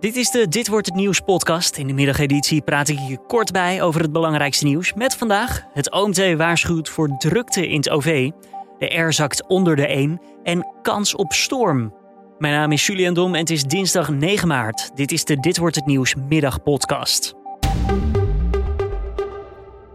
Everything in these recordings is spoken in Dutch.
Dit is de Dit wordt het nieuws podcast. In de middageditie praat ik je kort bij over het belangrijkste nieuws. Met vandaag het OMT waarschuwt voor drukte in het OV. De R zakt onder de 1 en kans op storm. Mijn naam is Julian Dom en het is dinsdag 9 maart. Dit is de Dit wordt het nieuws middagpodcast.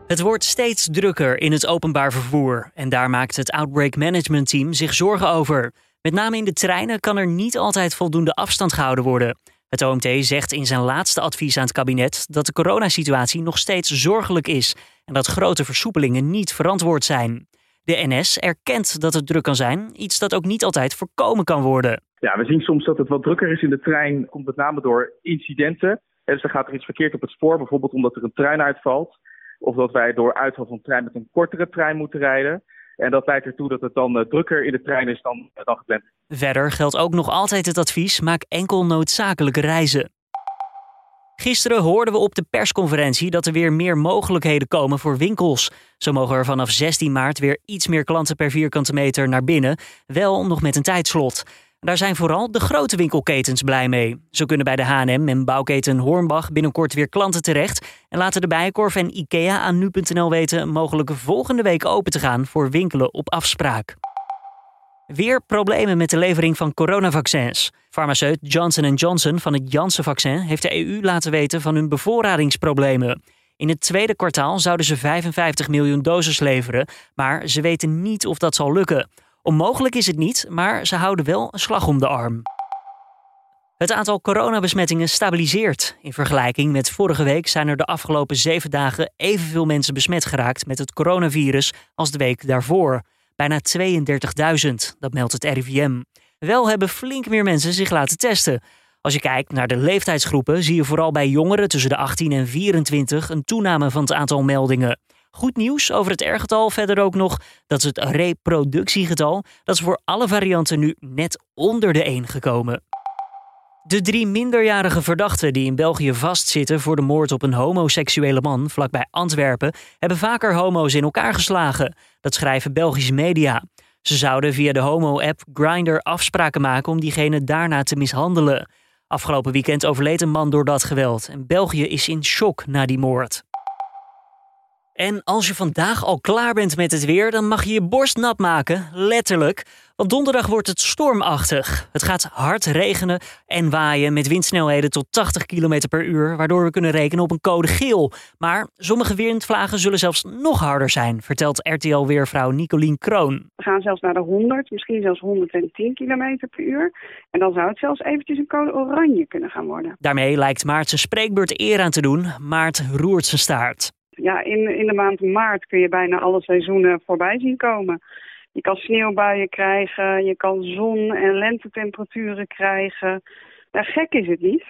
Het wordt steeds drukker in het openbaar vervoer en daar maakt het Outbreak Management Team zich zorgen over. Met name in de treinen kan er niet altijd voldoende afstand gehouden worden. Het OMT zegt in zijn laatste advies aan het kabinet dat de coronasituatie nog steeds zorgelijk is en dat grote versoepelingen niet verantwoord zijn. De NS erkent dat het druk kan zijn, iets dat ook niet altijd voorkomen kan worden. Ja, we zien soms dat het wat drukker is in de trein, komt met name door incidenten. Dus dan gaat er iets verkeerd op het spoor, bijvoorbeeld omdat er een trein uitvalt. Of dat wij door uitval van trein met een kortere trein moeten rijden. En dat leidt ertoe dat het dan eh, drukker in de trein is dan, eh, dan gepland. Verder geldt ook nog altijd het advies: maak enkel noodzakelijke reizen. Gisteren hoorden we op de persconferentie dat er weer meer mogelijkheden komen voor winkels. Zo mogen er vanaf 16 maart weer iets meer klanten per vierkante meter naar binnen, wel nog met een tijdslot. Daar zijn vooral de grote winkelketens blij mee. Zo kunnen bij de H&M en bouwketen Hornbach binnenkort weer klanten terecht en laten de Bijenkorf en IKEA aan nu.nl weten mogelijk volgende week open te gaan voor winkelen op afspraak. Weer problemen met de levering van coronavaccins. Farmaceut Johnson Johnson van het Janssen-vaccin heeft de EU laten weten van hun bevoorradingsproblemen. In het tweede kwartaal zouden ze 55 miljoen doses leveren, maar ze weten niet of dat zal lukken. Onmogelijk is het niet, maar ze houden wel een slag om de arm. Het aantal coronabesmettingen stabiliseert. In vergelijking met vorige week zijn er de afgelopen zeven dagen evenveel mensen besmet geraakt met het coronavirus als de week daarvoor. Bijna 32.000, dat meldt het RIVM. Wel hebben flink meer mensen zich laten testen. Als je kijkt naar de leeftijdsgroepen, zie je vooral bij jongeren tussen de 18 en 24 een toename van het aantal meldingen. Goed nieuws over het R-getal verder ook nog. Dat is het reproductiegetal. Dat is voor alle varianten nu net onder de 1 gekomen. De drie minderjarige verdachten die in België vastzitten voor de moord op een homoseksuele man vlakbij Antwerpen hebben vaker homo's in elkaar geslagen. Dat schrijven Belgische media. Ze zouden via de homo-app Grindr afspraken maken om diegene daarna te mishandelen. Afgelopen weekend overleed een man door dat geweld en België is in shock na die moord. En als je vandaag al klaar bent met het weer, dan mag je je borst nat maken, letterlijk. Want donderdag wordt het stormachtig. Het gaat hard regenen en waaien met windsnelheden tot 80 km per uur, waardoor we kunnen rekenen op een code geel. Maar sommige windvlagen zullen zelfs nog harder zijn, vertelt RTL-weervrouw Nicolien Kroon. We gaan zelfs naar de 100, misschien zelfs 110 km per uur. En dan zou het zelfs eventjes een code oranje kunnen gaan worden. Daarmee lijkt Maart zijn spreekbeurt eer aan te doen. Maart roert zijn staart ja, in, in de maand maart kun je bijna alle seizoenen voorbij zien komen. Je kan sneeuwbuien krijgen, je kan zon- en lentetemperaturen krijgen. Nou, gek is het niet.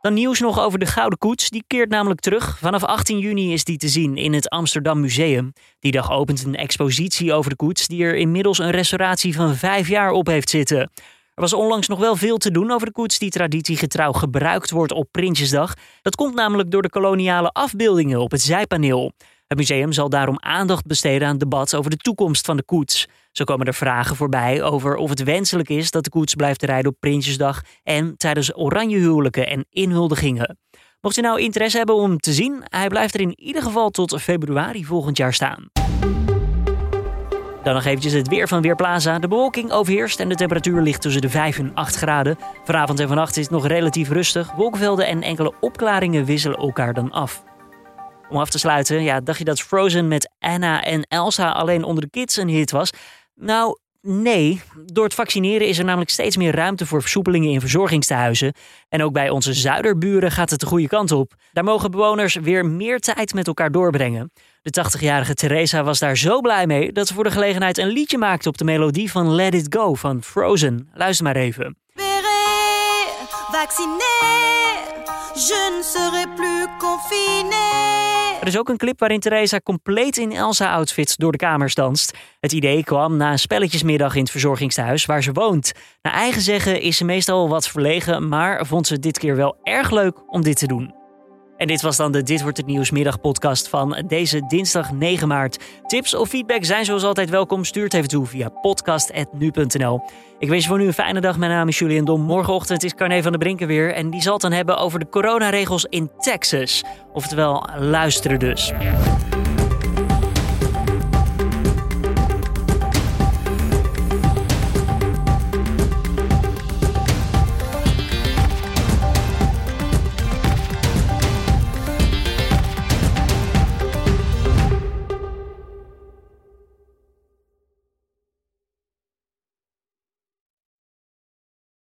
Dan nieuws nog over de Gouden Koets. Die keert namelijk terug. Vanaf 18 juni is die te zien in het Amsterdam Museum. Die dag opent een expositie over de koets die er inmiddels een restauratie van vijf jaar op heeft zitten. Er was onlangs nog wel veel te doen over de koets die traditiegetrouw gebruikt wordt op Prinsjesdag. Dat komt namelijk door de koloniale afbeeldingen op het zijpaneel. Het museum zal daarom aandacht besteden aan het debat over de toekomst van de koets. Zo komen er vragen voorbij over of het wenselijk is dat de koets blijft rijden op Prinsjesdag en tijdens oranje huwelijken en inhuldigingen. Mocht je nou interesse hebben om te zien, hij blijft er in ieder geval tot februari volgend jaar staan. Dan nog eventjes het weer van Weerplaza. De bewolking overheerst en de temperatuur ligt tussen de 5 en 8 graden. Vanavond en vannacht is het nog relatief rustig. Wolkenvelden en enkele opklaringen wisselen elkaar dan af. Om af te sluiten, ja, dacht je dat Frozen met Anna en Elsa alleen onder de kids een hit was? Nou, Nee, door het vaccineren is er namelijk steeds meer ruimte voor versoepelingen in verzorgingstehuizen. En ook bij onze zuiderburen gaat het de goede kant op. Daar mogen bewoners weer meer tijd met elkaar doorbrengen. De 80-jarige Theresa was daar zo blij mee dat ze voor de gelegenheid een liedje maakte op de melodie van Let It Go van Frozen. Luister maar even. Je ne serai plus confiné. Er is ook een clip waarin Theresa compleet in Elsa-outfit door de kamers danst. Het idee kwam na een spelletjesmiddag in het verzorgingstehuis waar ze woont. Naar eigen zeggen is ze meestal wat verlegen, maar vond ze dit keer wel erg leuk om dit te doen. En dit was dan de Dit wordt het nieuws middagpodcast van deze dinsdag 9 maart. Tips of feedback zijn zoals altijd welkom. Stuur het even toe via podcast.nu.nl. Ik wens je voor nu een fijne dag. Mijn naam is Julian Dom. Morgenochtend is Carne van der Brinken weer. En die zal het dan hebben over de coronaregels in Texas. Oftewel, luisteren dus.